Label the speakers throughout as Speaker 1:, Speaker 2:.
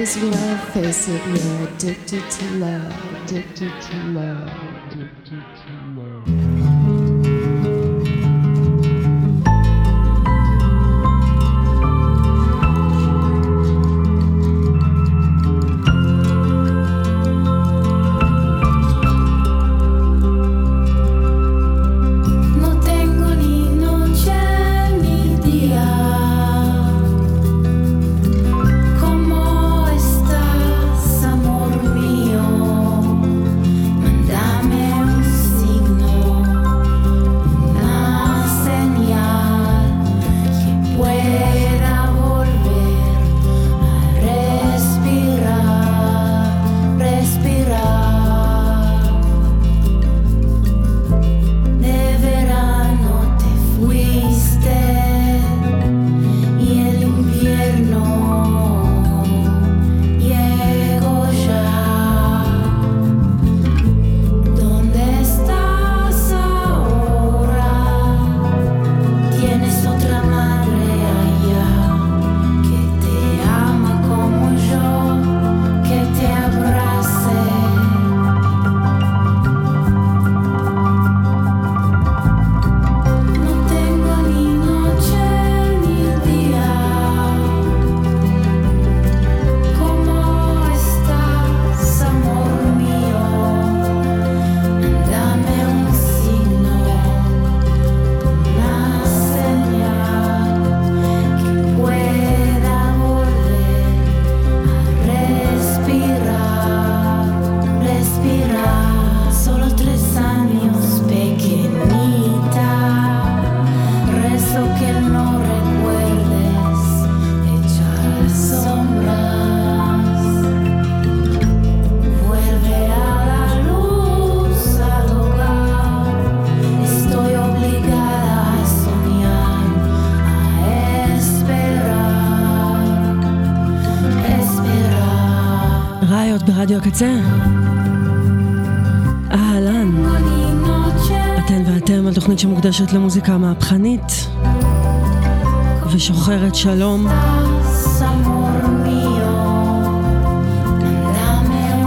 Speaker 1: As well face it, we're addicted to love, addicted to love, addicted to love.
Speaker 2: שמוקדשת למוזיקה מהפכנית ושוחרת שלום,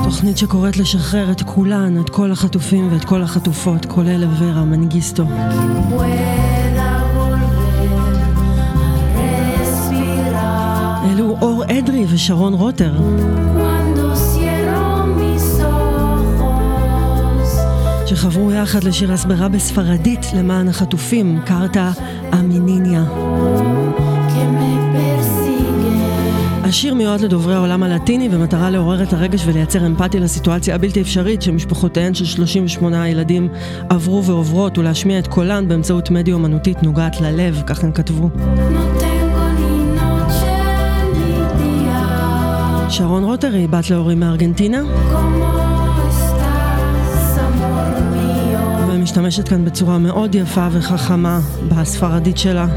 Speaker 2: תוכנית שקוראת לשחרר את כולן, את כל החטופים ואת כל החטופות, כולל אברה מנגיסטו. אלו אור אדרי ושרון רוטר. שחברו יחד לשיר הסברה בספרדית למען החטופים, קרתא אמיניניה. השיר מיועד לדוברי העולם הלטיני במטרה לעורר את הרגש ולייצר אמפתיה לסיטואציה הבלתי אפשרית שמשפחותיהן של 38 ילדים עברו ועוברות ולהשמיע את קולן באמצעות מדיה אומנותית נוגעת ללב, כך הן כתבו. שרון רוטר היא בת להורים מארגנטינה
Speaker 3: mío?
Speaker 2: ומשתמשת כאן בצורה מאוד יפה וחכמה בספרדית שלה.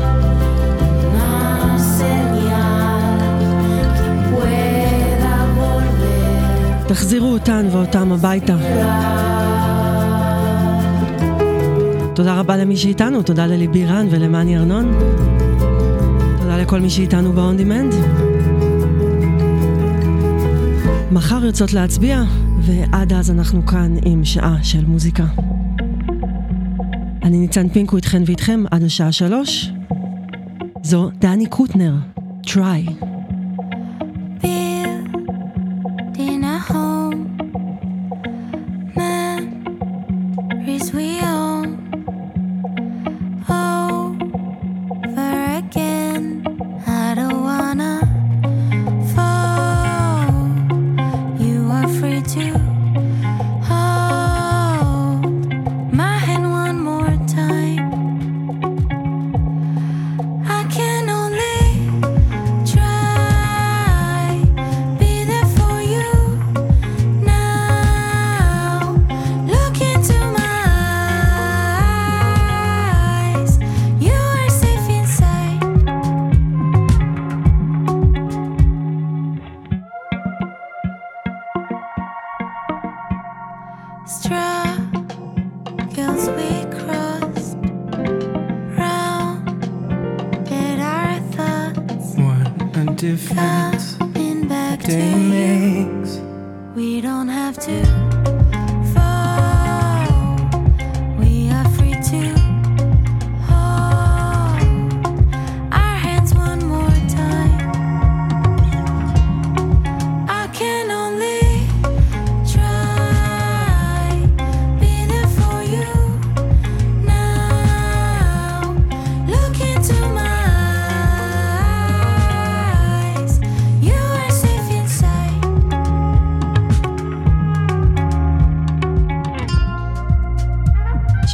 Speaker 2: תחזירו אותן ואותם הביתה. תודה רבה למי שאיתנו, תודה לליבי רן ולמאני ארנון. תודה לכל מי שאיתנו ב-on demand. מחר יוצאות להצביע, ועד אז אנחנו כאן עם שעה של מוזיקה. אני ניצן פינקו איתכן ואיתכם עד השעה שלוש. זו דני קוטנר, try.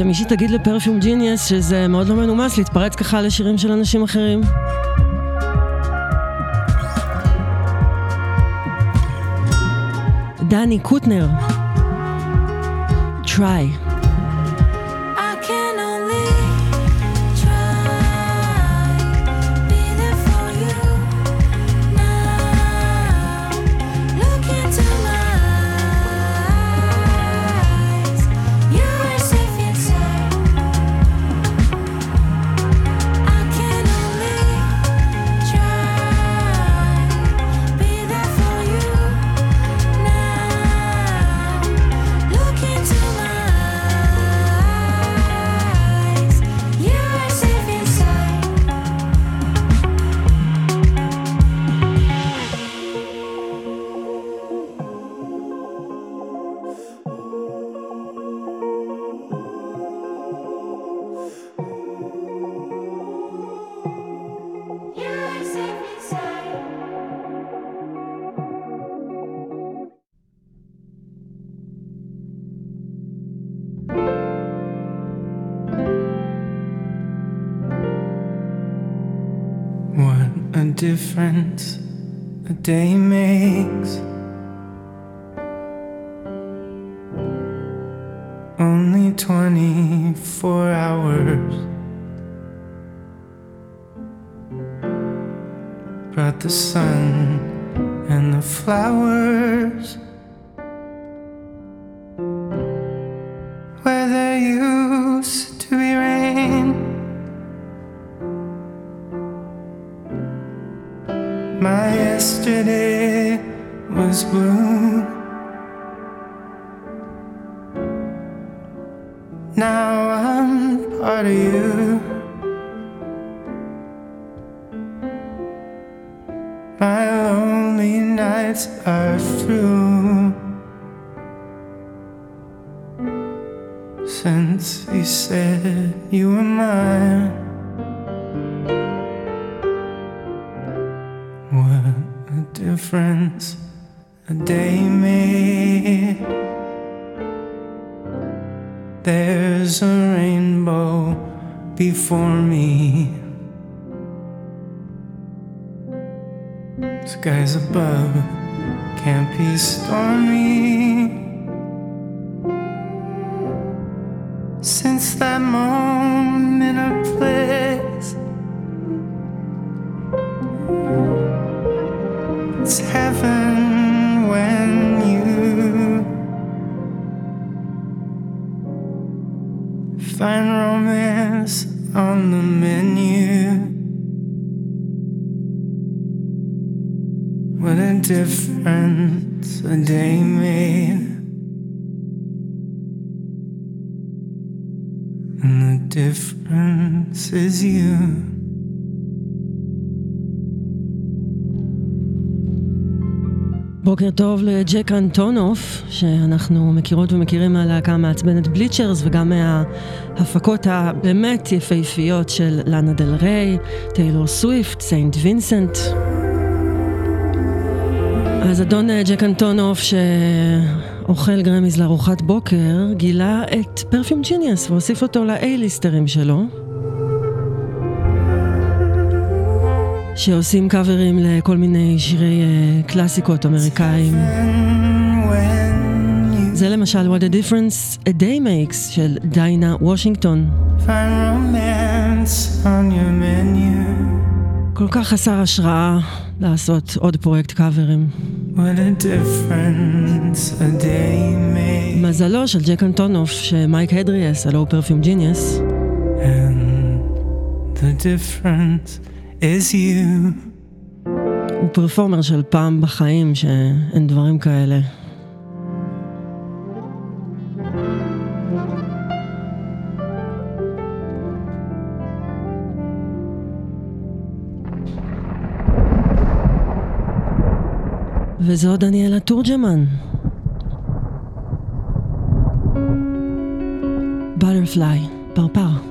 Speaker 2: שמישהי תגיד לפרפיום ג'יניאס שזה מאוד לא מנומס להתפרץ ככה לשירים של אנשים אחרים. דני קוטנר, try.
Speaker 4: Day makes. Only 24 hours. Brought the sun and the flowers.
Speaker 2: לג'ק אנטונוף, שאנחנו מכירות ומכירים מהלהקה המעצבנת Bleachers, וגם מההפקות הבאמת יפהפיות של לאנה דל ריי, טיילור סוויפט, סיינט וינסנט. אז אדון אה, ג'ק אנטונוף, שאוכל Grammys לארוחת בוקר, גילה את Perfume Genius והוסיף אותו ל A-listרים שלו. שעושים קאברים לכל מיני שירי אה, קלאסיקות אמריקאים. זה למשל What a Difference a Day Makes של דיינה וושינגטון. כל כך חסר השראה לעשות עוד פרויקט קאברים.
Speaker 4: What a difference a day made.
Speaker 2: מזלו של ג'ק אנטונוף שמייק הדריאס, הלו Perfume
Speaker 4: Genius, the difference is you.
Speaker 2: הוא פרפורמר של פעם בחיים, שאין דברים כאלה. וזו דניאלה תורג'מן. בטרפליי, פרפר.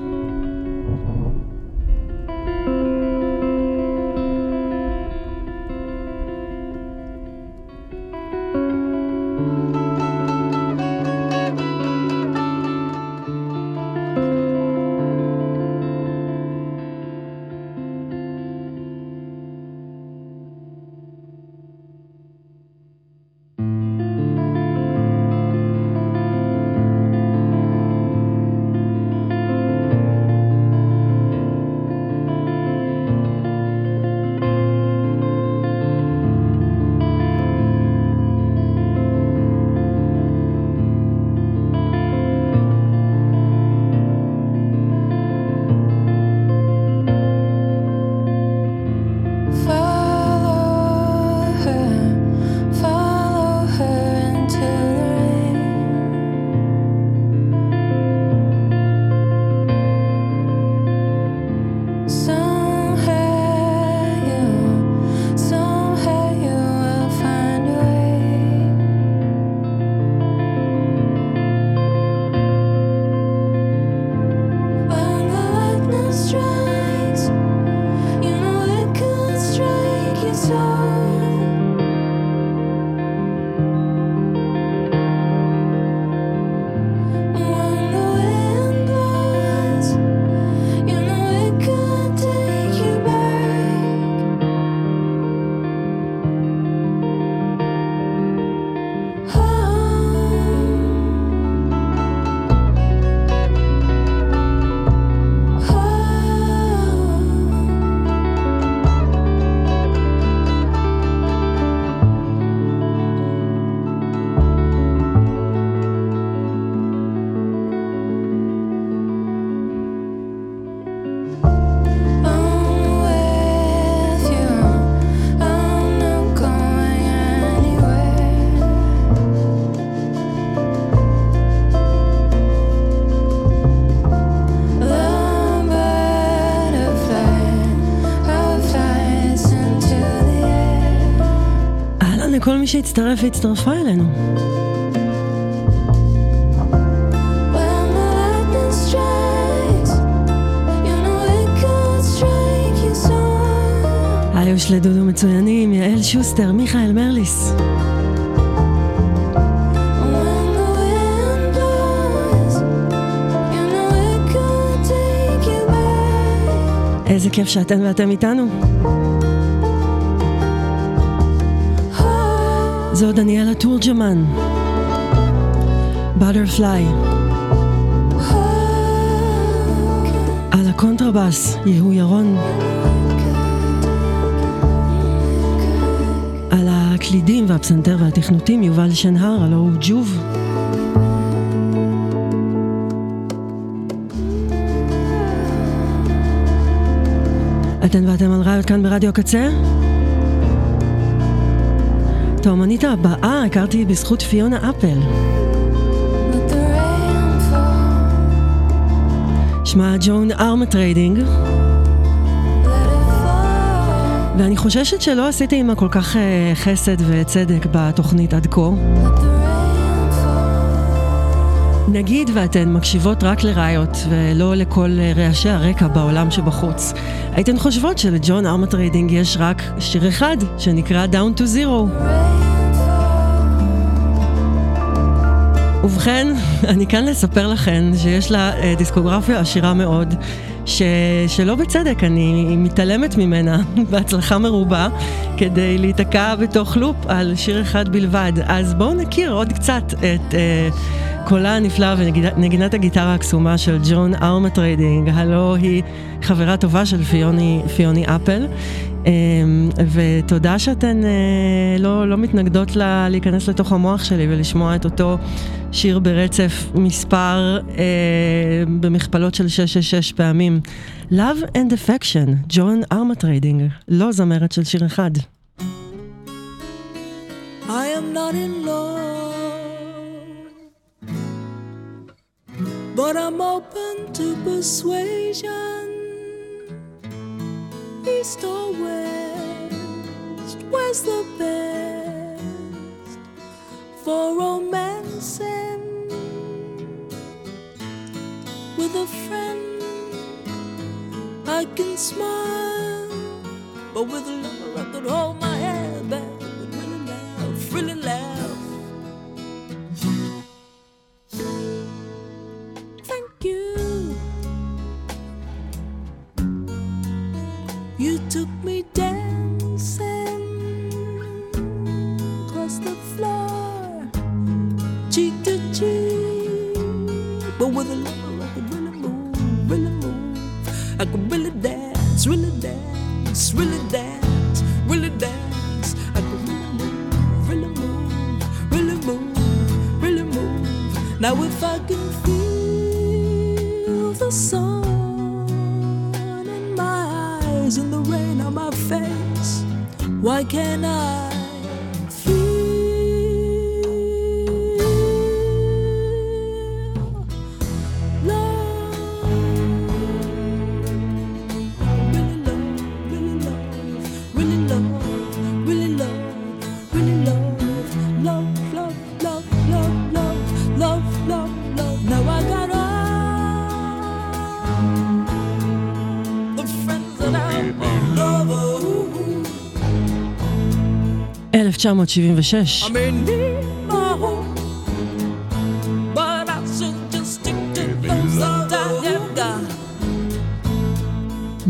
Speaker 2: שהצטרף והצטרפה אלינו. היוש לדודו מצוינים, יעל שוסטר, מיכאל מרליס. איזה כיף שאתן ואתם איתנו. זו דניאלה תורג'מן. Butterfly. על הקונטרבאס, יהוא ירון. על הקלידים והפסנתר והתכנותים, יובל שנהר, הלו הוא ג'וב. אתן ואתם על רעיון כאן ברדיו קצה? את האומנית הבאה הכרתי בזכות פיונה אפל. שמה ג'ון ארמטריידינג. ואני חוששת שלא עשיתי עימה כל כך אה, חסד וצדק בתוכנית עד כה. נגיד ואתן מקשיבות רק ל Riot ולא לכל אה, רעשי הרקע בעולם שבחוץ. הייתן חושבות שלג'ון ארמטריידינג יש רק שיר אחד שנקרא Down to Zero. ובכן, אני כאן לספר לכן שיש לה אה, דיסקוגרפיה עשירה מאוד, ש... שלא בצדק, אני מתעלמת ממנה בהצלחה מרובה, כדי להיתקע בתוך לופ על שיר אחד בלבד. אז בואו נכיר עוד קצת את... אה, קולה הנפלא ונגינת הגיטרה הקסומה של ג'ון ארמטריידינג, הלו היא חברה טובה של פיוני, פיוני אפל. אמ, ותודה שאתן אה, לא, לא מתנגדות לה, להיכנס לתוך המוח שלי ולשמוע את אותו שיר ברצף מספר אה, במכפלות של 666 פעמים. Love and Affection, ג'ון ארמטריידינג, לא זמרת של שיר אחד.
Speaker 5: I'm not in love, but I'm open to persuasion. East or west, where's the best for romancing with a friend? I can smile, but with a lover I could hold my head Now if I can feel the sun in my eyes and the rain on my face, why can't I?
Speaker 2: 1976.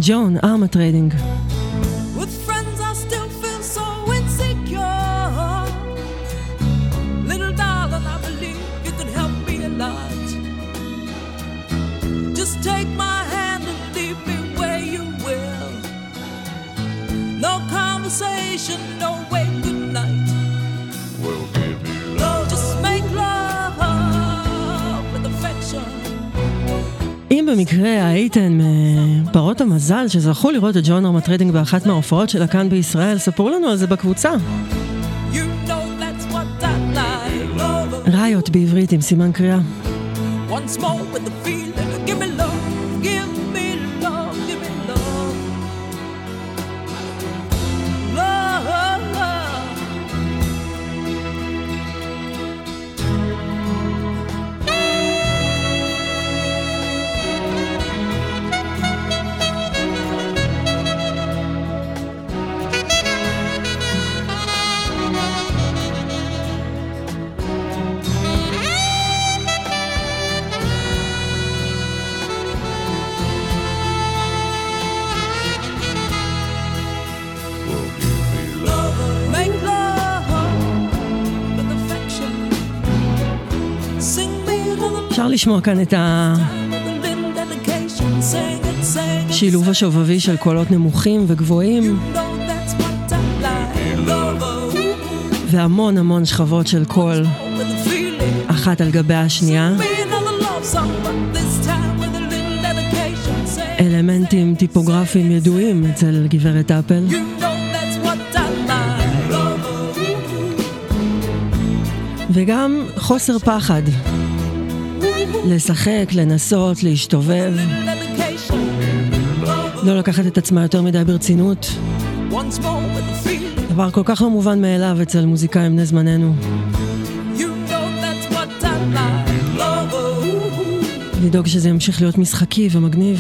Speaker 2: ג'ון, ארמה טריידינג. הייתן מפרות המזל שזכו לראות את ג'ון ארמטריידינג באחת מההופעות שלה כאן בישראל, ספרו לנו על זה בקבוצה.
Speaker 5: You know like.
Speaker 2: Riot בעברית עם סימן קריאה.
Speaker 5: Once more with the
Speaker 2: לשמוע כאן את השילוב השובבי של קולות נמוכים וגבוהים. והמון המון שכבות של קול, אחת על גבי השנייה. אלמנטים טיפוגרפיים ידועים אצל גברת אפל. וגם חוסר פחד. לשחק, לנסות, להשתובב, לא לקחת את עצמה יותר מדי ברצינות. דבר כל כך לא מובן מאליו אצל מוזיקאים בני זמננו. לדאוג שזה ימשיך להיות משחקי ומגניב.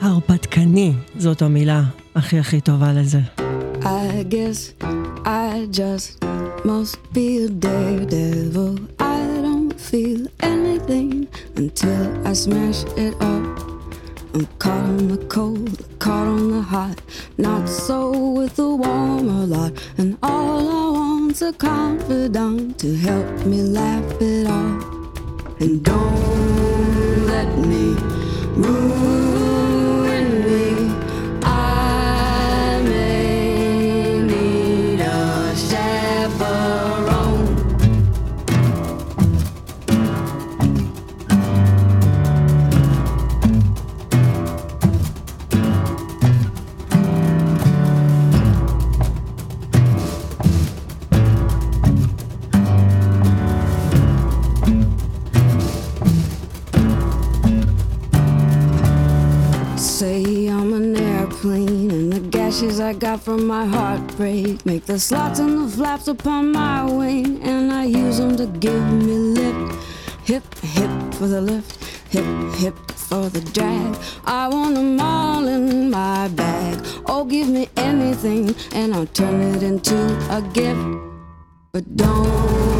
Speaker 2: הרפתקני, זאת המילה הכי הכי טובה לזה.
Speaker 6: I guess I just must be a daredevil. I don't feel anything until I smash it up. I'm caught on the cold, caught on the hot, not so with the warmer lot. And all I want's a confidant to help me laugh it off. And don't let me ruin ashes I got from my heartbreak make the slots and the flaps upon my wing, and I use them to give me lift. Hip, hip for the lift, hip, hip for the drag. I want them all in my bag. Oh, give me anything, and I'll turn it into a gift. But don't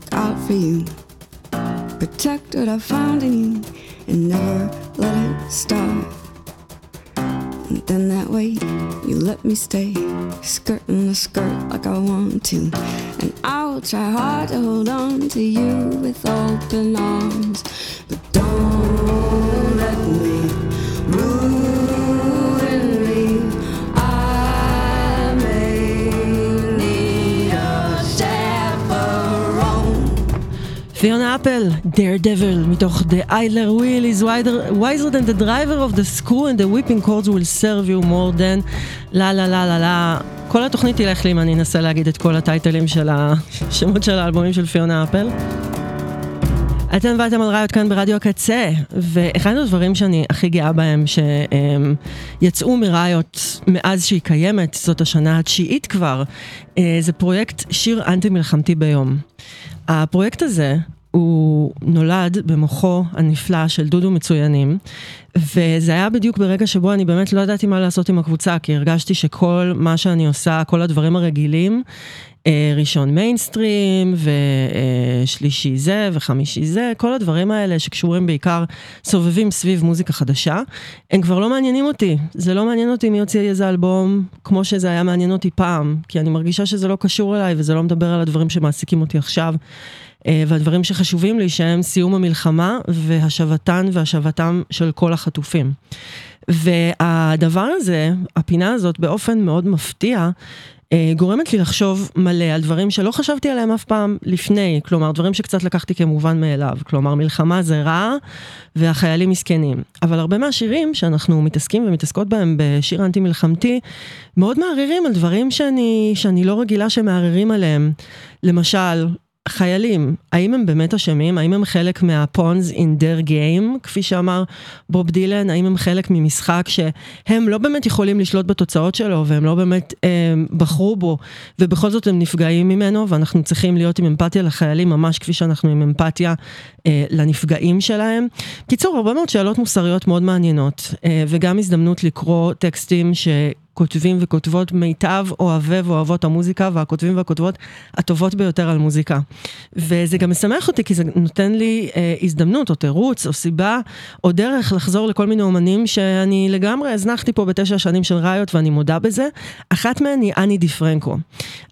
Speaker 6: look out for you. Protect what I found in you and never let it start. And then that way you let me stay skirting the skirt like I want to. And I'll try hard to hold on to you with open arms. But don't
Speaker 2: פיונה אפל, Dare Devil, מתוך The Idler Wheel is wider, wiser than the driver of the screw and the whipping cords will serve you more than לה לה לה לה לה. כל התוכנית תלך לי אם אני אנסה להגיד את כל הטייטלים של השמות של האלבומים של פיונה אפל. אתם ואתם על ראיות כאן ברדיו הקצה, ואחד הדברים שאני הכי גאה בהם שיצאו מראיות מאז שהיא קיימת, זאת השנה התשיעית כבר, אה, זה פרויקט שיר אנטי מלחמתי ביום. הפרויקט הזה הוא נולד במוחו הנפלא של דודו מצוינים, וזה היה בדיוק ברגע שבו אני באמת לא ידעתי מה לעשות עם הקבוצה, כי הרגשתי שכל מה שאני עושה, כל הדברים הרגילים, ראשון מיינסטרים, ושלישי זה, וחמישי זה, כל הדברים האלה שקשורים בעיקר, סובבים סביב מוזיקה חדשה, הם כבר לא מעניינים אותי. זה לא מעניין אותי מי יוציא איזה אלבום, כמו שזה היה מעניין אותי פעם, כי אני מרגישה שזה לא קשור אליי, וזה לא מדבר על הדברים שמעסיקים אותי עכשיו. אה, והדברים שחשובים לי שהם סיום המלחמה והשבתן והשבתם של כל החטופים. והדבר הזה, הפינה הזאת באופן מאוד מפתיע, אה, גורמת לי לחשוב מלא על דברים שלא חשבתי עליהם אף פעם לפני, כלומר דברים שקצת לקחתי כמובן מאליו, כלומר מלחמה זה רע והחיילים מסכנים. אבל הרבה מהשירים שאנחנו מתעסקים ומתעסקות בהם בשיר אנטי מלחמתי, מאוד מערערים על דברים שאני, שאני לא רגילה שמערערים עליהם. למשל, חיילים, האם הם באמת אשמים? האם הם חלק מה-pawns in their game, כפי שאמר בוב דילן? האם הם חלק ממשחק שהם לא באמת יכולים לשלוט בתוצאות שלו, והם לא באמת אה, בחרו בו, ובכל זאת הם נפגעים ממנו, ואנחנו צריכים להיות עם אמפתיה לחיילים, ממש כפי שאנחנו עם אמפתיה אה, לנפגעים שלהם. קיצור, הרבה מאוד שאלות מוסריות מאוד מעניינות, אה, וגם הזדמנות לקרוא טקסטים ש... כותבים וכותבות מיטב אוהבי ואוהבות המוזיקה והכותבים והכותבות הטובות ביותר על מוזיקה. וזה גם משמח אותי כי זה נותן לי אה, הזדמנות או תירוץ או סיבה או דרך לחזור לכל מיני אומנים שאני לגמרי הזנחתי פה בתשע שנים של ראיות ואני מודה בזה. אחת מהן היא אני די פרנקו.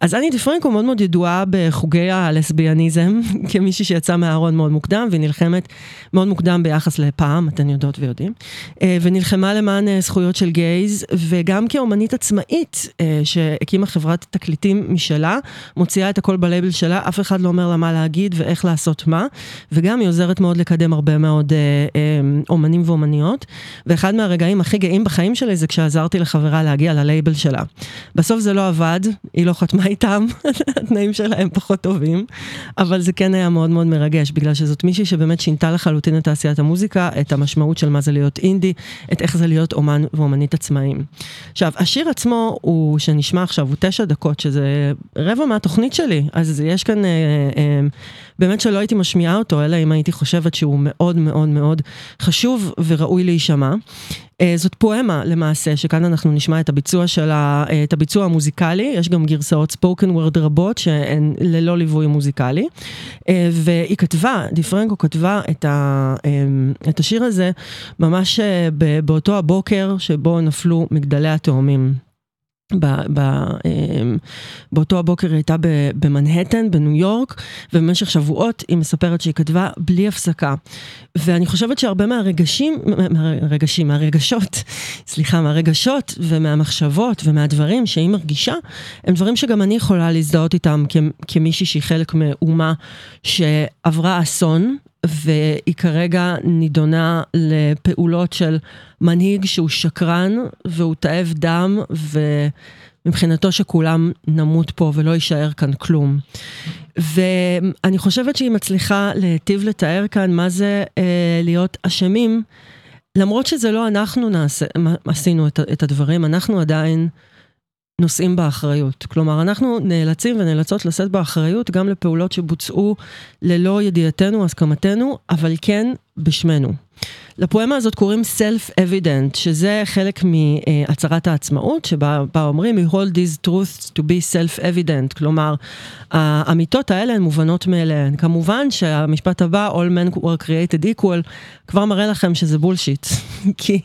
Speaker 2: אז אני די פרנקו מאוד מאוד ידועה בחוגי הלסביאניזם כמישהי שיצאה מהארון מאוד מוקדם והיא נלחמת מאוד מוקדם ביחס לפעם, אתן יודעות ויודעים, אה, ונלחמה למען אה, זכויות של גייז וגם כאומנית. אומנית עצמאית אה, שהקימה חברת תקליטים משלה, מוציאה את הכל בלייבל שלה, אף אחד לא אומר לה מה להגיד ואיך לעשות מה, וגם היא עוזרת מאוד לקדם הרבה מאוד אומנים ואומניות, ואחד מהרגעים הכי גאים בחיים שלי זה כשעזרתי לחברה להגיע ללייבל שלה. בסוף זה לא עבד, היא לא חתמה איתם, התנאים שלה הם פחות טובים, אבל זה כן היה מאוד מאוד מרגש, בגלל שזאת מישהי שבאמת שינתה לחלוטין את תעשיית המוזיקה, את המשמעות של מה זה להיות אינדי, את איך זה להיות אומן ואומנית עצמאיים. עכשיו, השיר עצמו הוא, שנשמע עכשיו, הוא תשע דקות, שזה רבע מהתוכנית שלי, אז יש כאן, אה, אה, באמת שלא הייתי משמיעה אותו, אלא אם הייתי חושבת שהוא מאוד מאוד מאוד חשוב וראוי להישמע. אה, זאת פואמה למעשה, שכאן אנחנו נשמע את הביצוע של ה... אה, את הביצוע המוזיקלי, יש גם גרסאות ספוקן וורד רבות שהן ללא ליווי מוזיקלי. אה, והיא כתבה, דיפרנקו כתבה את, ה... את השיר הזה ממש באותו הבוקר שבו נפלו מגדלי התאומים. אמ, באותו הבוקר היא הייתה במנהטן, בניו יורק, ובמשך שבועות היא מספרת שהיא כתבה בלי הפסקה. ואני חושבת שהרבה מהרגשים, מהרגשים, מהרגשות, סליחה, מהרגשות ומהמחשבות ומהדברים שהיא מרגישה, הם דברים שגם אני יכולה להזדהות איתם כמישהי שהיא חלק מאומה שעברה אסון, והיא כרגע נידונה לפעולות של מנהיג שהוא שקרן והוא תאב דם ומבחינתו שכולם נמות פה ולא יישאר כאן כלום. ואני חושבת שהיא מצליחה להיטיב לתאר כאן מה זה אה, להיות אשמים, למרות שזה לא אנחנו נעשה, עשינו את, את הדברים, אנחנו עדיין... נושאים באחריות. כלומר, אנחנו נאלצים ונאלצות לשאת באחריות גם לפעולות שבוצעו ללא ידיעתנו, הסכמתנו, אבל כן בשמנו. לפואמה הזאת קוראים Self-Evident, שזה חלק מהצהרת העצמאות, שבה אומרים, We hold these truths to be self-evident, כלומר, האמיתות האלה הן מובנות מאליהן. כמובן שהמשפט הבא, All men were created equal, כבר מראה לכם שזה בולשיט, כי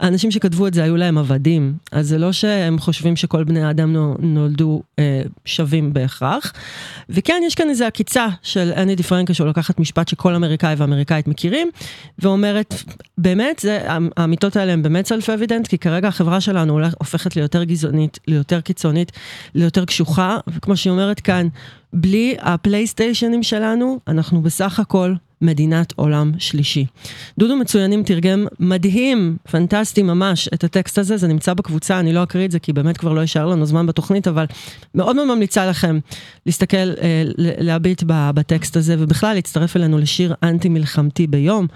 Speaker 2: האנשים שכתבו את זה היו להם עבדים, אז זה לא שהם חושבים שכל בני האדם נולדו אה, שווים בהכרח. וכן, יש כאן איזו עקיצה של אני דיפרנקה, שלוקחת משפט שכל אמריקאי ואמריקאית מכירים, ואומרת, באמת, זה, האמיתות האלה הן באמת סלף אבידנט, כי כרגע החברה שלנו הופכת ליותר גזענית, ליותר קיצונית, ליותר קשוחה, וכמו שהיא אומרת כאן, בלי הפלייסטיישנים שלנו, אנחנו בסך הכל מדינת עולם שלישי. דודו מצוינים תרגם מדהים, פנטסטי ממש, את הטקסט הזה, זה נמצא בקבוצה, אני לא אקריא את זה כי באמת כבר לא יישאר לנו זמן בתוכנית, אבל מאוד מאוד ממליצה לכם להסתכל, אה, להביט בטקסט הזה, ובכלל להצטרף אלינו לשיר אנטי מלחמתי ביום,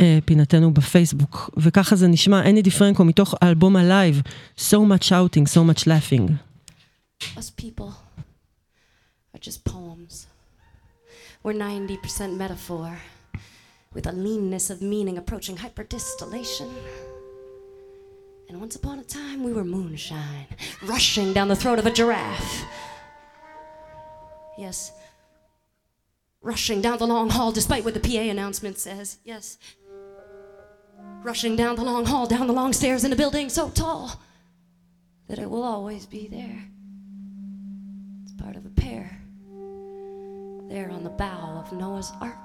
Speaker 2: אה, פינתנו בפייסבוק, וככה זה נשמע, אני דיפרנקו מתוך אלבום הלייב, So much shouting, so much laughter.
Speaker 7: Us people are just poems. We're 90% metaphor. With a leanness of meaning approaching hyperdistillation. And once upon a time, we were moonshine, rushing down the throat of a giraffe. Yes, rushing down the long hall, despite what the PA announcement says. Yes, rushing down the long hall, down the long stairs in a building so tall that it will always be there. It's part of a pair, there on the bow of Noah's Ark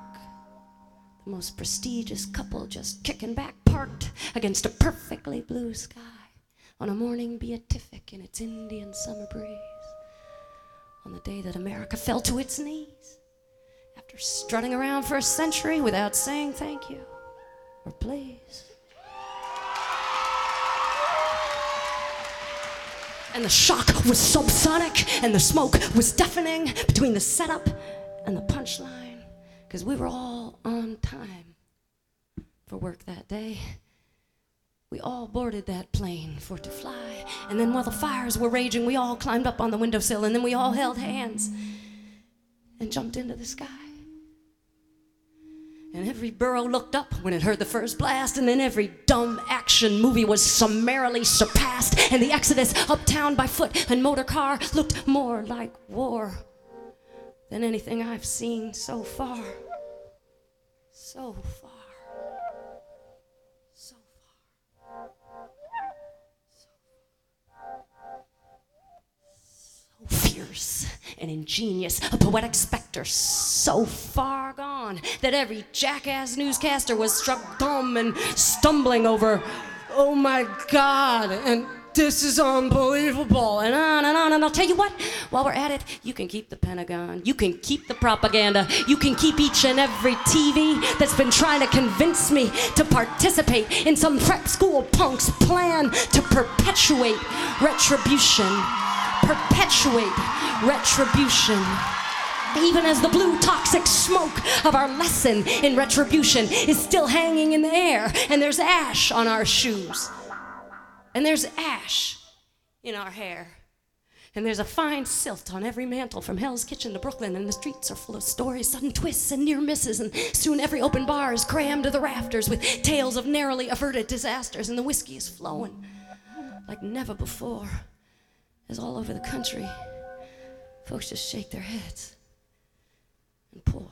Speaker 7: the most prestigious couple just kicking back, parked against a perfectly blue sky on a morning beatific in its Indian summer breeze. On the day that America fell to its knees after strutting around for a century without saying thank you or please. And the shock was subsonic, and the smoke was deafening between the setup and the punchline because we were all for work that day. We all boarded that plane for to fly. And then while the fires were raging, we all climbed up on the windowsill and then we all held hands and jumped into the sky. And every burro looked up when it heard the first blast, and then every dumb action movie was summarily surpassed. And the exodus uptown by foot and motor car looked more like war than anything I've seen so far. So far. Fierce and ingenious, a poetic specter so far gone that every jackass newscaster was struck dumb and stumbling over, oh my God, and this is unbelievable, and on and on. And I'll tell you what, while we're at it, you can keep the Pentagon, you can keep the propaganda, you can keep each and every TV that's been trying to convince me to participate in some prep school punk's plan to perpetuate retribution. Perpetuate retribution even as the blue toxic smoke of our lesson in retribution is still hanging in the air and there's ash on our shoes and there's ash in our hair. And there's a fine silt on every mantle from Hell's Kitchen to Brooklyn, and the streets are full of stories, sudden twists, and near misses. And soon every open bar is crammed to the rafters with tales of narrowly averted disasters, and the whiskey is flowing like never before. As all over the country, folks just shake their heads and pour.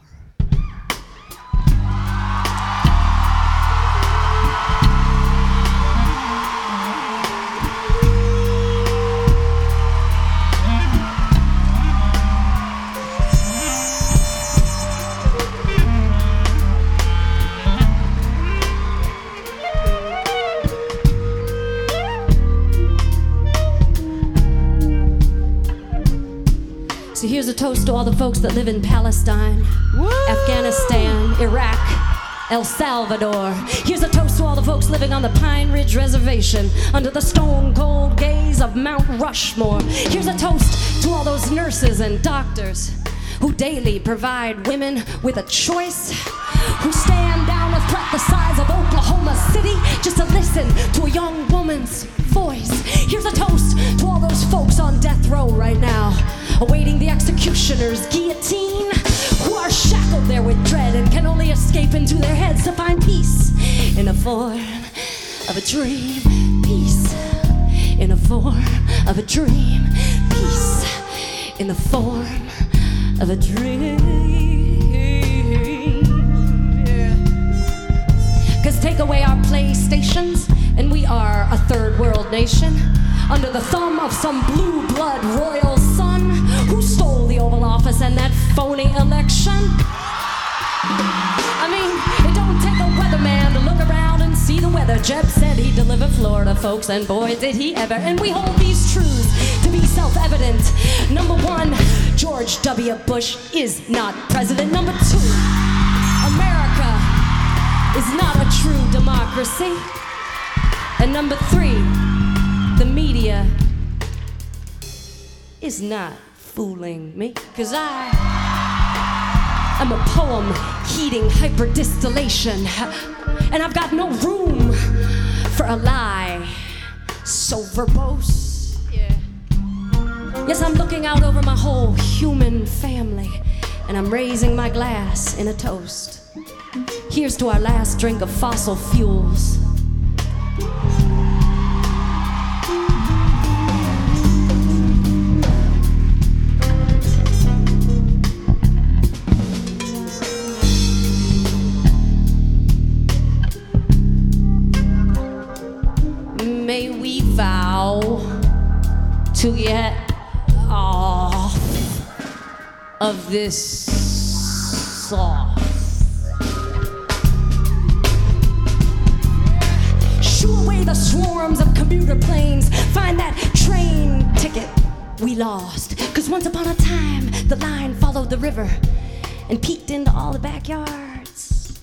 Speaker 7: So here's a toast to all the folks that live in Palestine, Afghanistan, Iraq, El Salvador. Here's a toast to all the folks living on the Pine Ridge Reservation under the stone cold gaze of Mount Rushmore. Here's a toast to all those nurses and doctors who daily provide women with a choice, who stand down a threat the size of Oklahoma City just to listen to a young woman's voice. Here's a toast to all those folks on death row right now, awaiting the executioner's guillotine, who are shackled there with dread and can only escape into their heads to find peace in the form of a dream. Peace in the form of a dream. Peace in the form of a dream. Take away our PlayStations, and we are a third world nation. Under the thumb of some blue blood royal son who stole the Oval Office and that phony election. I mean, it don't take a weatherman to look around and see the weather. Jeb said he'd deliver Florida, folks, and boy, did he ever. And we hold these truths to be self evident. Number one, George W. Bush is not president. Number two, is not a true democracy. And number three, the media is not fooling me. Cause I am a poem heating hyperdistillation. And I've got no room for a lie so verbose. Yeah. Yes, I'm looking out over my whole human family, and I'm raising my glass in a toast. Here's to our last drink of fossil fuels. May we vow to get off of this sauce. Shoo away the swarms of commuter planes. Find that train ticket we lost. Cause once upon a time, the line followed the river and peeked into all the backyards.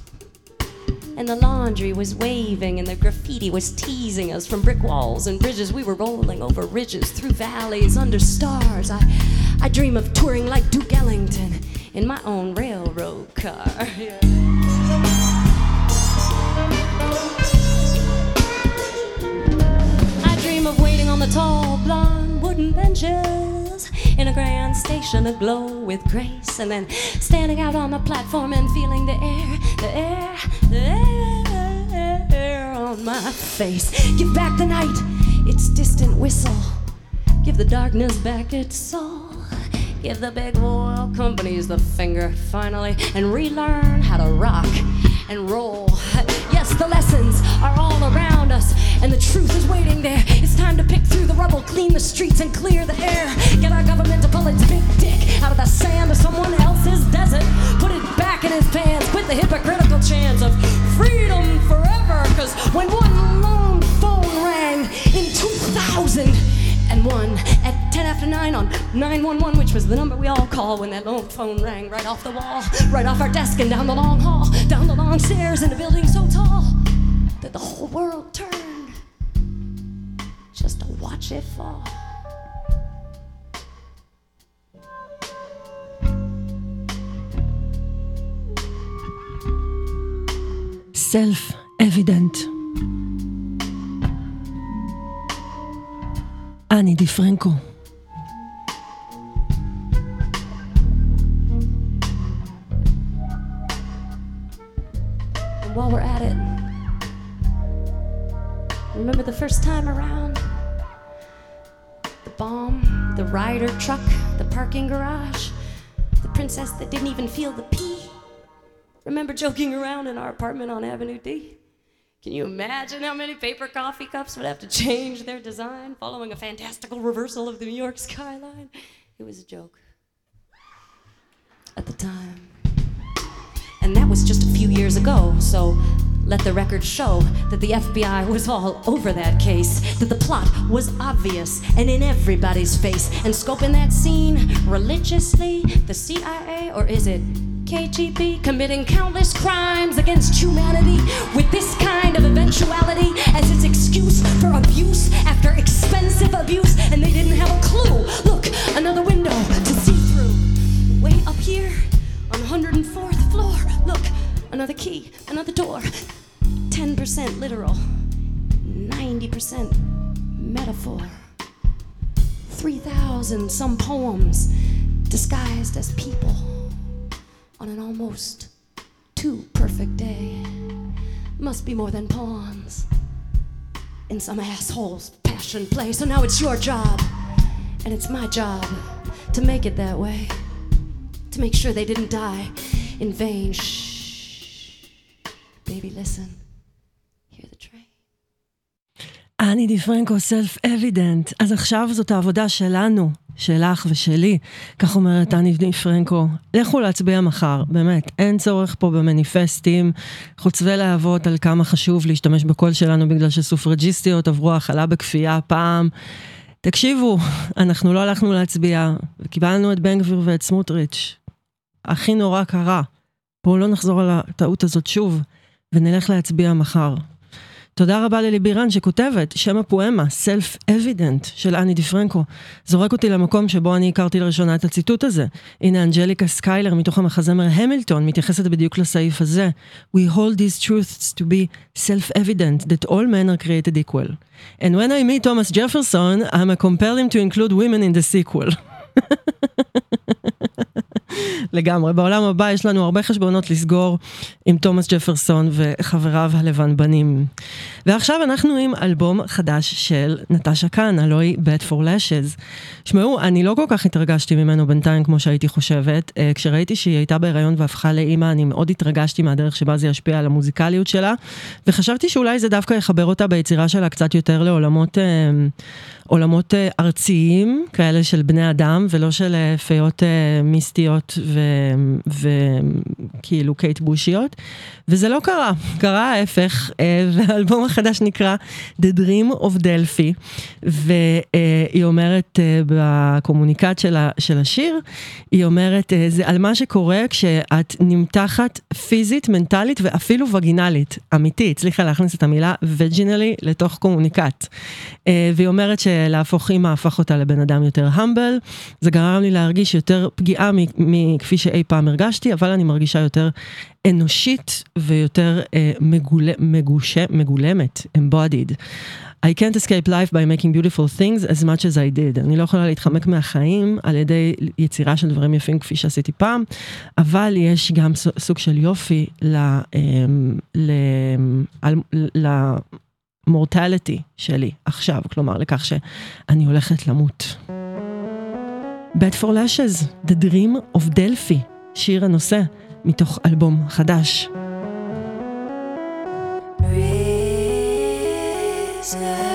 Speaker 7: And the laundry was waving, and the graffiti was teasing us from brick walls and bridges. We were rolling over ridges, through valleys, under stars. I, I dream of touring like Duke Ellington in my own railroad car. Yeah. Tall, blonde wooden benches in a grand station aglow with grace, and then standing out on the platform and feeling the air, the air, the air on my face. Give back the night its distant whistle. Give the darkness back its soul. Give the big oil companies the finger finally and relearn how to rock and roll. Yes, the lessons are all around us, and the truth is waiting there. Time to pick through the rubble, clean the streets, and clear the air. Get our government to pull its big dick out of the sand of someone else's desert. Put it back in his pants. Quit the hypocritical chants of freedom forever. Cause when one lone phone rang in 2001 at 10 after 9 on 911, which was the number we all call when that lone phone rang right off the wall, right off our desk, and down the long hall, down the long stairs in a building so tall that the whole world turned just to watch it fall.
Speaker 2: Self evident. Annie DiFranco.
Speaker 7: While we're at it, remember the first time around? The bomb, the rider truck, the parking garage, the princess that didn't even feel the pee. Remember joking around in our apartment on Avenue D? Can you imagine how many paper coffee cups would have to change their design following a fantastical reversal of the New York skyline? It was a joke at the time. And that was just a few years ago, so let the record show that the FBI was all over that case, that the plot was obvious and in everybody's face. And scoping that scene religiously, the CIA, or is it KGB, committing countless crimes against humanity with this kind of eventuality as its excuse for abuse after expensive abuse, and they didn't have a clue. Look, another window to see 10% literal, 90% metaphor. 3,000 some poems disguised as people on an almost too perfect day. Must be more than pawns in some asshole's passion play. So now it's your job, and it's my job to make it that way. To make sure they didn't die in vain. Shh. Baby, listen.
Speaker 2: אני די פרנקו סלף אבידנט. אז עכשיו זאת העבודה שלנו, שלך ושלי. כך אומרת אני די פרנקו. לכו להצביע מחר, באמת. אין צורך פה במניפסטים, חוצבי להבות על כמה חשוב להשתמש בקול שלנו בגלל שסופרג'יסטיות עברו האכלה בכפייה פעם. תקשיבו, אנחנו לא הלכנו להצביע, וקיבלנו את בן גביר ואת סמוטריץ'. הכי נורא קרה. בואו לא נחזור על הטעות הזאת שוב, ונלך להצביע מחר. תודה רבה לליבי רן שכותבת, שם הפואמה, Self-Evident של אני די פרנקו. זורק אותי למקום שבו אני הכרתי לראשונה את הציטוט הזה. הנה אנג'ליקה סקיילר מתוך המחזמר המילטון מתייחסת בדיוק לסעיף הזה. We hold these truths to be self-evident that all men are created equal. And when I meet Thomas Jefferson, I'ma compel him to include women in the sequel. לגמרי. בעולם הבא יש לנו הרבה חשבונות לסגור עם תומאס ג'פרסון וחבריו הלבנבנים. ועכשיו אנחנו עם אלבום חדש של נטשה קאן, הלוא היא Bad for Lashes. שמעו, אני לא כל כך התרגשתי ממנו בינתיים כמו שהייתי חושבת. אה, כשראיתי שהיא הייתה בהיריון והפכה לאימא, אני מאוד התרגשתי מהדרך שבה זה ישפיע על המוזיקליות שלה, וחשבתי שאולי זה דווקא יחבר אותה ביצירה שלה קצת יותר לעולמות... אה, עולמות אה, ארציים, כאלה של בני אדם, ולא של פיות מיסטיות וכאילו קייט בושיות. וזה לא קרה, קרה ההפך, והאלבום החדש נקרא The Dream of Delphi, והיא אומרת בקומוניקט של השיר, היא אומרת, זה על מה שקורה כשאת נמתחת פיזית, מנטלית ואפילו וגינלית, אמיתי, הצליחה להכניס את המילה וג'ינלי לתוך קומוניקט. והיא אומרת ש... להפוך אימא הפך אותה לבן אדם יותר המבל. זה גרם לי להרגיש יותר פגיעה מכפי שאי פעם הרגשתי, אבל אני מרגישה יותר אנושית ויותר אה, מגול, מגושה, מגולמת, embodied. I can't escape life by making beautiful things as much as I did. אני לא יכולה להתחמק מהחיים על ידי יצירה של דברים יפים כפי שעשיתי פעם, אבל יש גם סוג של יופי ל... אמ, ל... ל... המורטליטי שלי עכשיו, כלומר לכך שאני הולכת למות. Bad for Lashes, The Dream of Delphi, שיר הנושא מתוך אלבום חדש.
Speaker 3: Within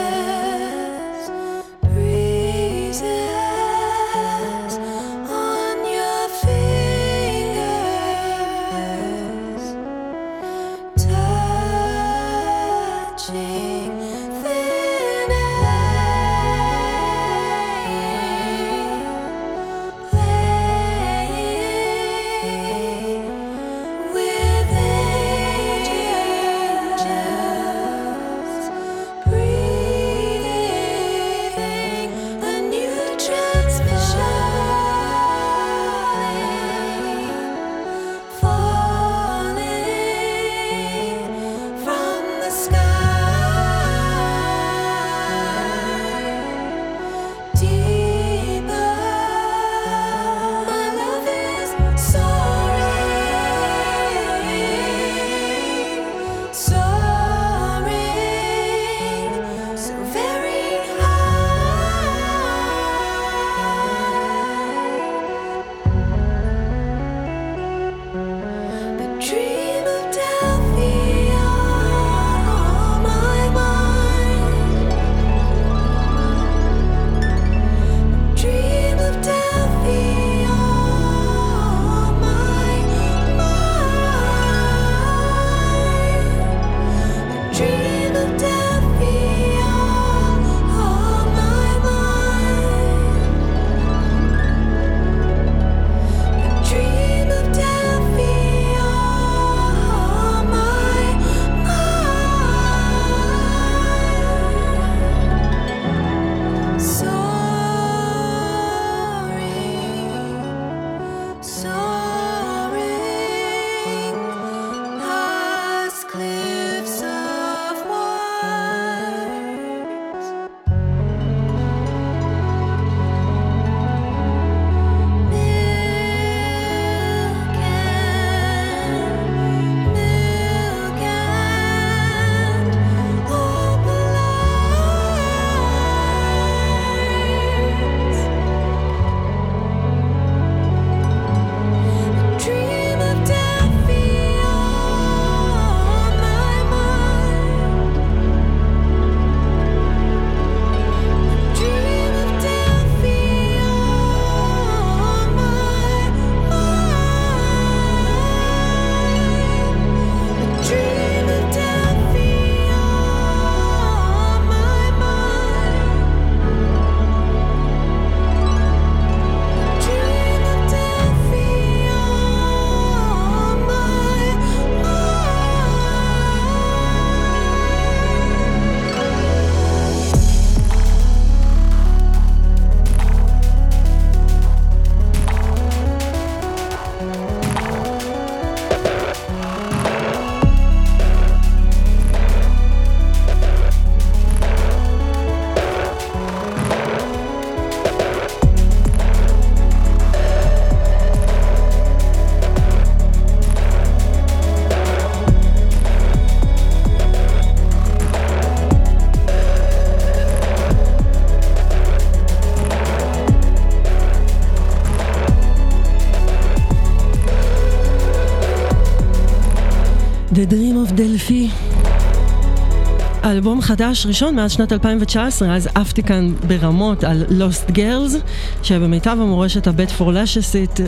Speaker 2: אלבום חדש ראשון מאז שנת 2019, אז עפתי כאן ברמות על Lost Girls, שבמיטב המורשת הבית פור לשסית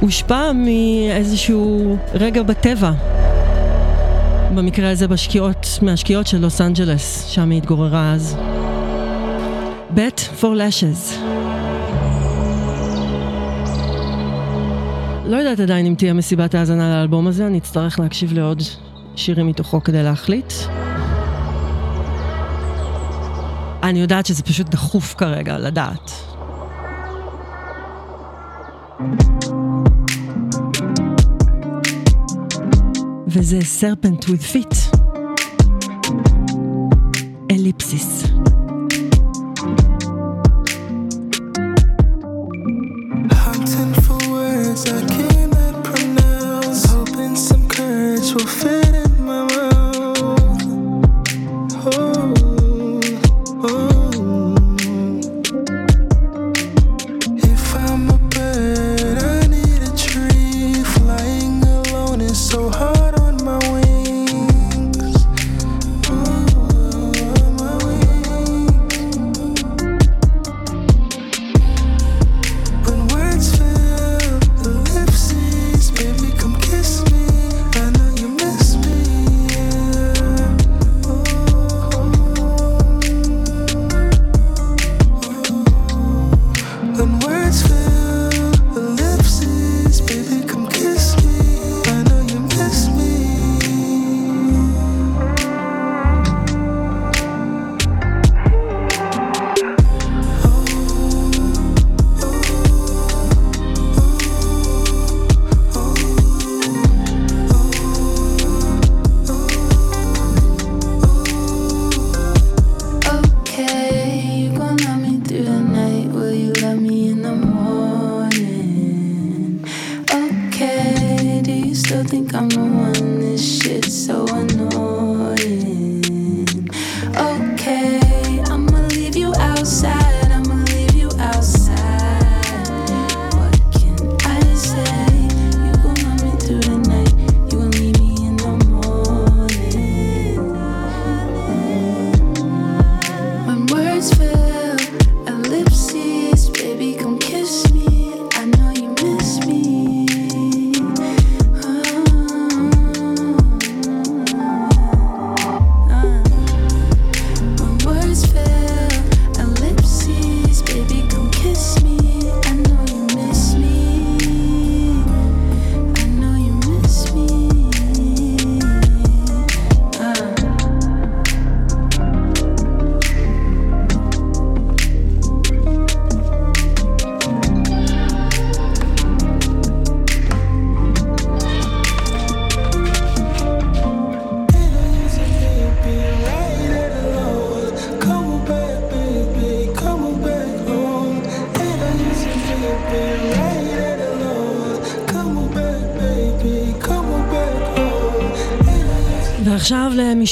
Speaker 2: הושפע מאיזשהו רגע בטבע. במקרה הזה בשקיעות, מהשקיעות של לוס אנג'לס, שם היא התגוררה אז. בית פור לשז. לא יודעת עדיין אם תהיה מסיבת האזנה לאלבום הזה, אני אצטרך להקשיב לעוד שירים מתוכו כדי להחליט. אני יודעת שזה פשוט דחוף כרגע לדעת. וזה
Speaker 8: serpentwithfeet.
Speaker 2: Ellipsis.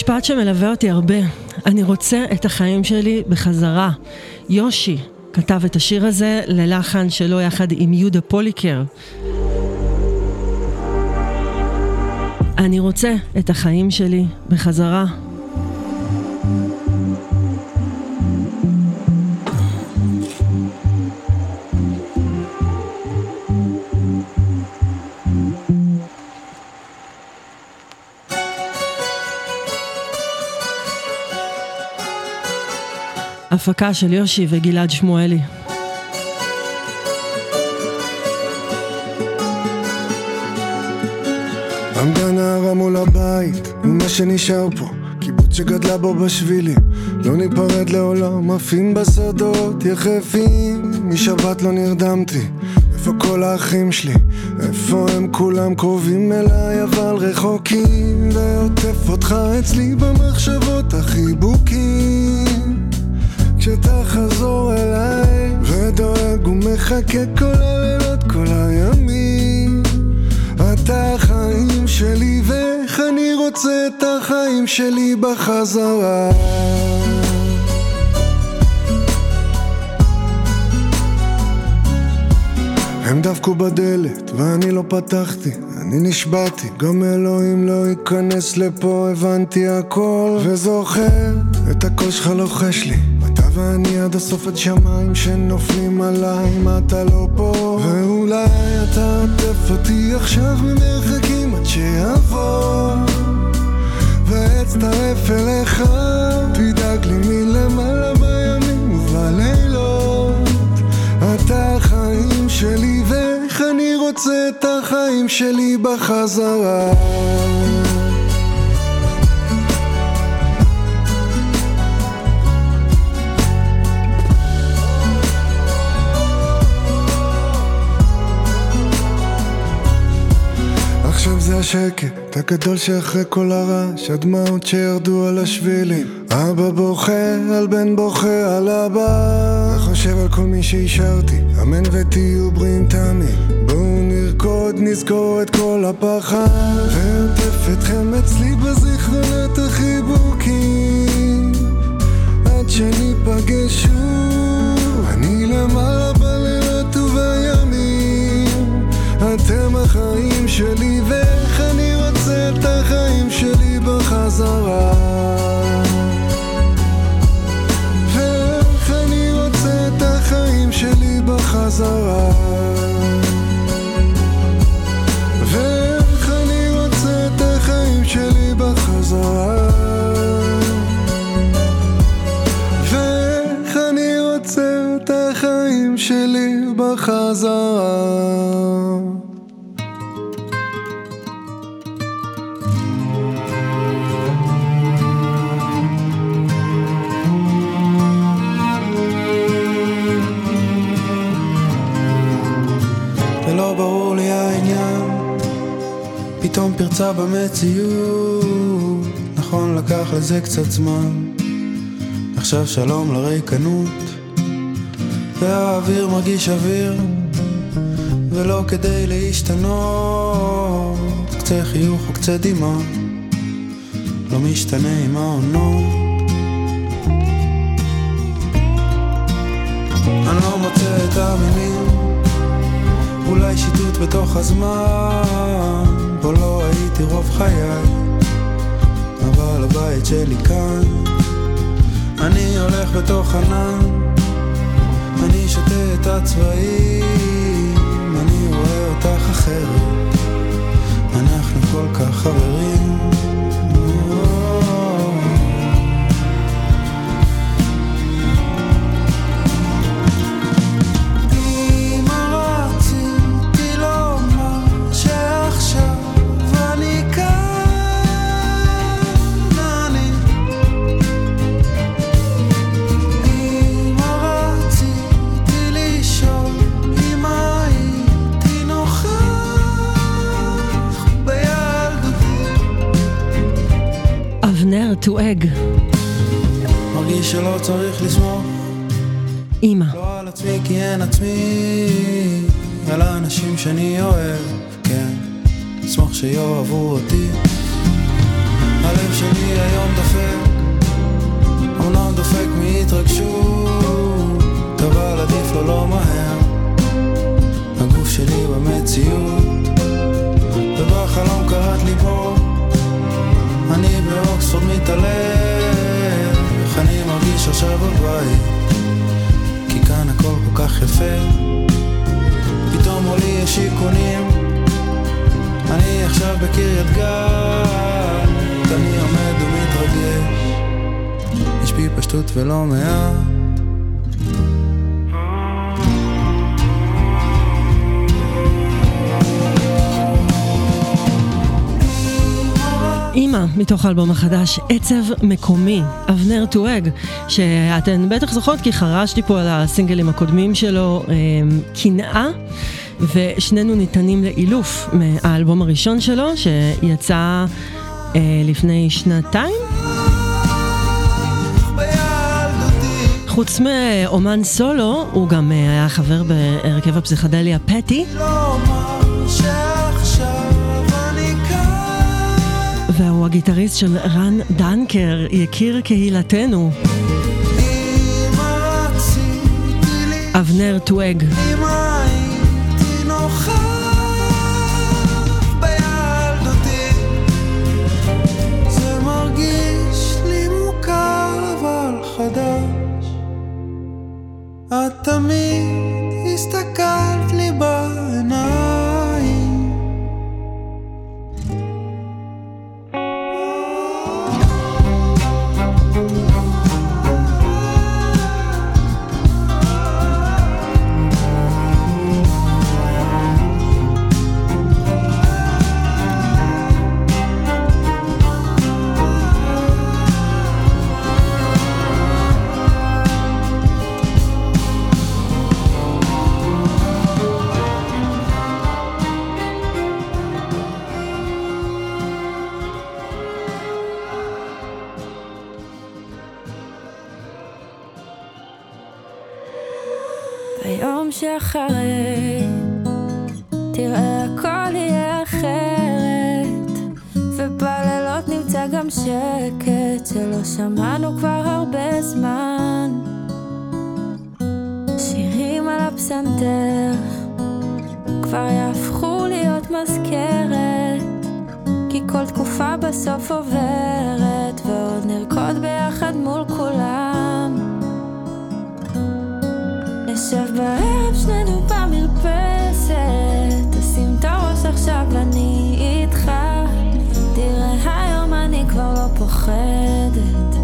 Speaker 2: למשפט שמלווה אותי הרבה. אני רוצה את החיים שלי בחזרה. יושי כתב את השיר הזה ללחן שלו יחד עם יהודה פוליקר. אני רוצה את החיים שלי בחזרה. הפקה של יושי וגלעד שמואלי.
Speaker 9: עמדה נערה מול הבית, ומה שנשאר פה, קיבוץ שגדלה בו בשבילים. לא ניפרד לעולם, עפים בשדות יחפים, משבת לא נרדמתי. איפה כל האחים שלי? איפה הם כולם קרובים אליי אבל רחוקים? ועוטף אותך אצלי במחשבות החיבוקים. כשתחזור אליי, ודואג ומחכה כל הלילות, כל הימים. אתה החיים שלי, ואיך אני רוצה את החיים שלי בחזרה. הם דפקו בדלת, ואני לא פתחתי, אני נשבעתי, גם אלוהים לא ייכנס לפה, הבנתי הכל, וזוכר את הקול שלך לוחש לי, ואני עד הסוף עד שמיים שנופלים עליי, אם אתה לא פה, ואולי אתה עוטף אותי עכשיו ממרחקים עד שיעבור, ואצטרף אליך, תדאג לי מלמעלה בימים ובלילות. אתה החיים שלי ואיך אני רוצה את החיים שלי בחזרה השקט הגדול שאחרי כל הרעש הדמעות שירדו על השבילים. אבא בוכה על בן בוכה על אבא. וחושב על כל מי שהשארתי אמן ותהיו בריאים תמיד בואו נרקוד נזכור את כל הפחד. ועוטף אתכם אצלי בזיכרונות החיבוקים. עד שניפגש שוב אני למעלה בחזרה ואיך אני רוצה את החיים שלי בחזרה? ואיך אני רוצה את החיים שלי בחזרה? ואיך אני רוצה את החיים שלי בחזרה פתאום פרצה במציאות. נכון לקח לזה קצת זמן. עכשיו שלום לריקנות והאוויר מרגיש אוויר ולא כדי להשתנות. קצה חיוך או קצה דמעה לא משתנה עם העונות. אני לא מוצא את המילים אולי שיטוט בתוך הזמן בו לא הייתי רוב חיי אבל הבית שלי כאן. אני הולך בתוך ענן אני שותה את הצבעים אני רואה אותך אחרת
Speaker 2: טואג,
Speaker 9: מרגיש שלא צריך לסמוך
Speaker 2: אימא.
Speaker 9: לא על עצמי כי אין עצמי, על האנשים שאני אוהב, כן, אשמח שיאהבו אותי.
Speaker 4: הלב שלי היום דופק, אומנם דופק מהתרגשות, אבל עדיף לו לא מהר. הגוף שלי במציאות, ובחלום קראת לי בוא, אני באוקספורד מתעלם, איך אני מרגיש עכשיו בבית, כי כאן הכל כל כך יפה, פתאום מולי יש שיכונים, אני עכשיו בקריית גת, אני עומד ומתרגש, יש בי פשטות ולא מעט.
Speaker 2: אימא, מתוך האלבום החדש, עצב מקומי, אבנר טואג, שאתן בטח זוכרות כי חרשתי פה על הסינגלים הקודמים שלו, אה, קנאה, ושנינו ניתנים לאילוף מהאלבום הראשון שלו, שיצא אה, לפני שנתיים. חוץ מאומן סולו, הוא גם אה, היה חבר בהרכב הפסיכדלי הפטי. הגיטריסט של רן דנקר, יקיר קהילתנו. אבנר טואג.
Speaker 4: את תמיד הסתכלת לי בעיניים.
Speaker 3: שאחרי תראה הכל יהיה אחרת. ובלילות נמצא גם שקט שלא שמענו כבר הרבה זמן. שירים על הפסנתר כבר יהפכו להיות מזכרת כי כל תקופה בסוף עוברת ועוד נרקוד ביחד מול כולם נשב בערב שנינו במרפסת. תשים את הראש עכשיו אני איתך. תראה היום אני כבר לא פוחדת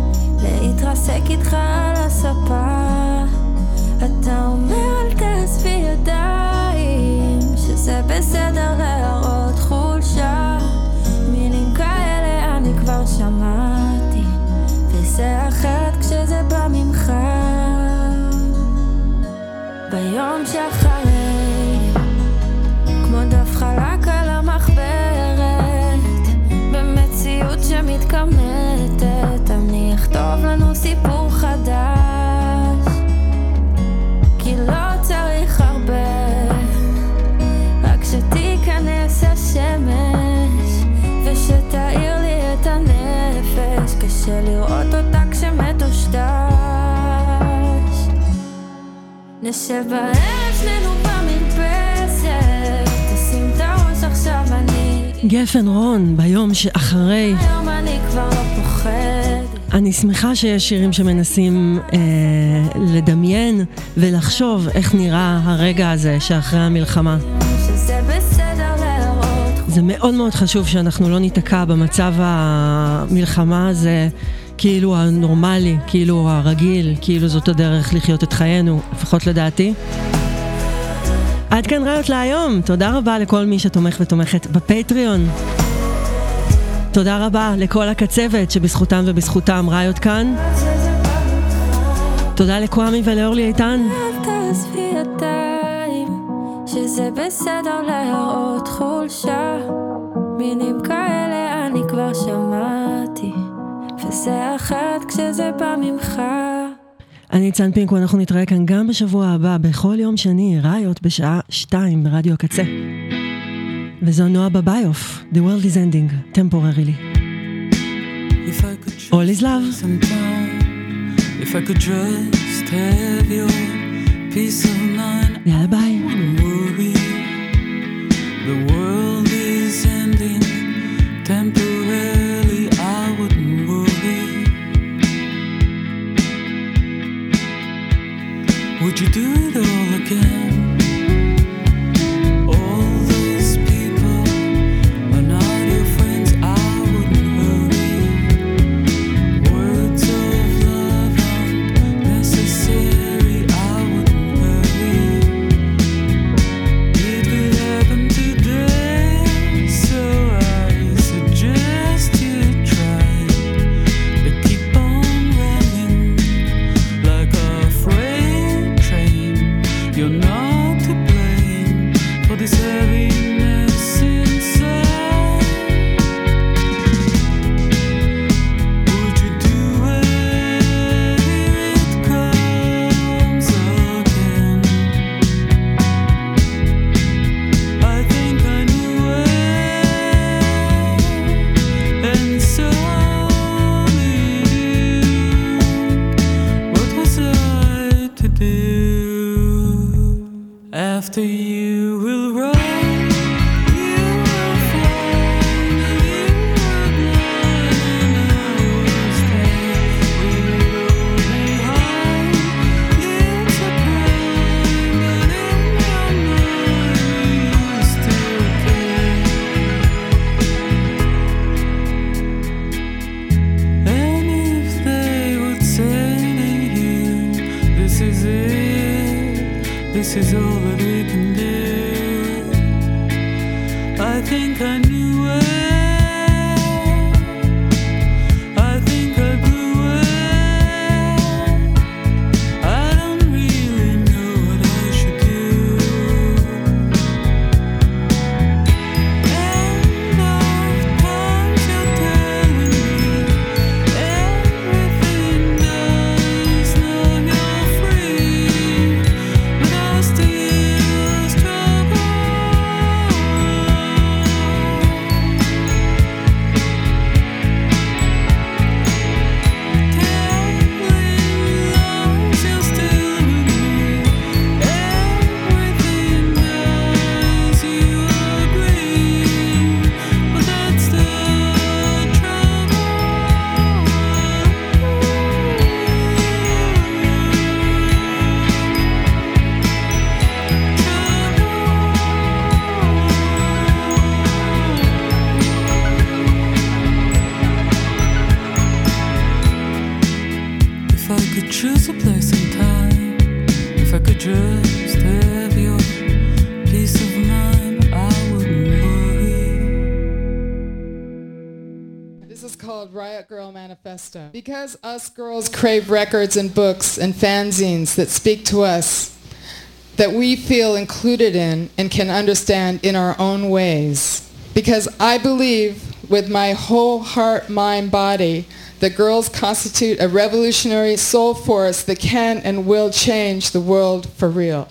Speaker 3: להתרסק איתך על הספה. אתה אומר נשב בערב שנינו במרפסת תשים את הראש עכשיו אני
Speaker 2: גפן רון, ביום שאחרי.
Speaker 3: היום אני כבר לא פוחדת
Speaker 2: אני שמחה שיש שירים שמנסים אה, לדמיין ולחשוב איך נראה הרגע הזה שאחרי המלחמה.
Speaker 3: שזה בסדר להראות
Speaker 2: זה מאוד מאוד חשוב שאנחנו לא ניתקע במצב המלחמה הזה כאילו הנורמלי, כאילו הרגיל, כאילו זאת הדרך לחיות את חיינו, לפחות לדעתי. עד כאן ראיות להיום, תודה רבה לכל מי שתומך ותומכת בפטריון. תודה רבה לכל הקצבת שבזכותם ובזכותם ראיות כאן. תודה לקוואמי ולאורלי איתן.
Speaker 3: שזה בסדר להראות חולשה מינים כאלה אני כבר שמעתי תעשה אחת כשזה בא ממך.
Speaker 2: אני ניצן פינקו, אנחנו נתראה כאן גם בשבוע הבא, בכל יום שני, ראיות בשעה שתיים ברדיו הקצה. וזו נועה בביוף, The World is Ending, Temporarily. All is love. יאללה ביי.
Speaker 4: The world is
Speaker 10: over. Us girls crave records and books and fanzines that speak to us, that we feel included in and can understand in our own ways. Because I believe with my whole heart, mind, body, that girls constitute a revolutionary soul force that can and will change the world for real.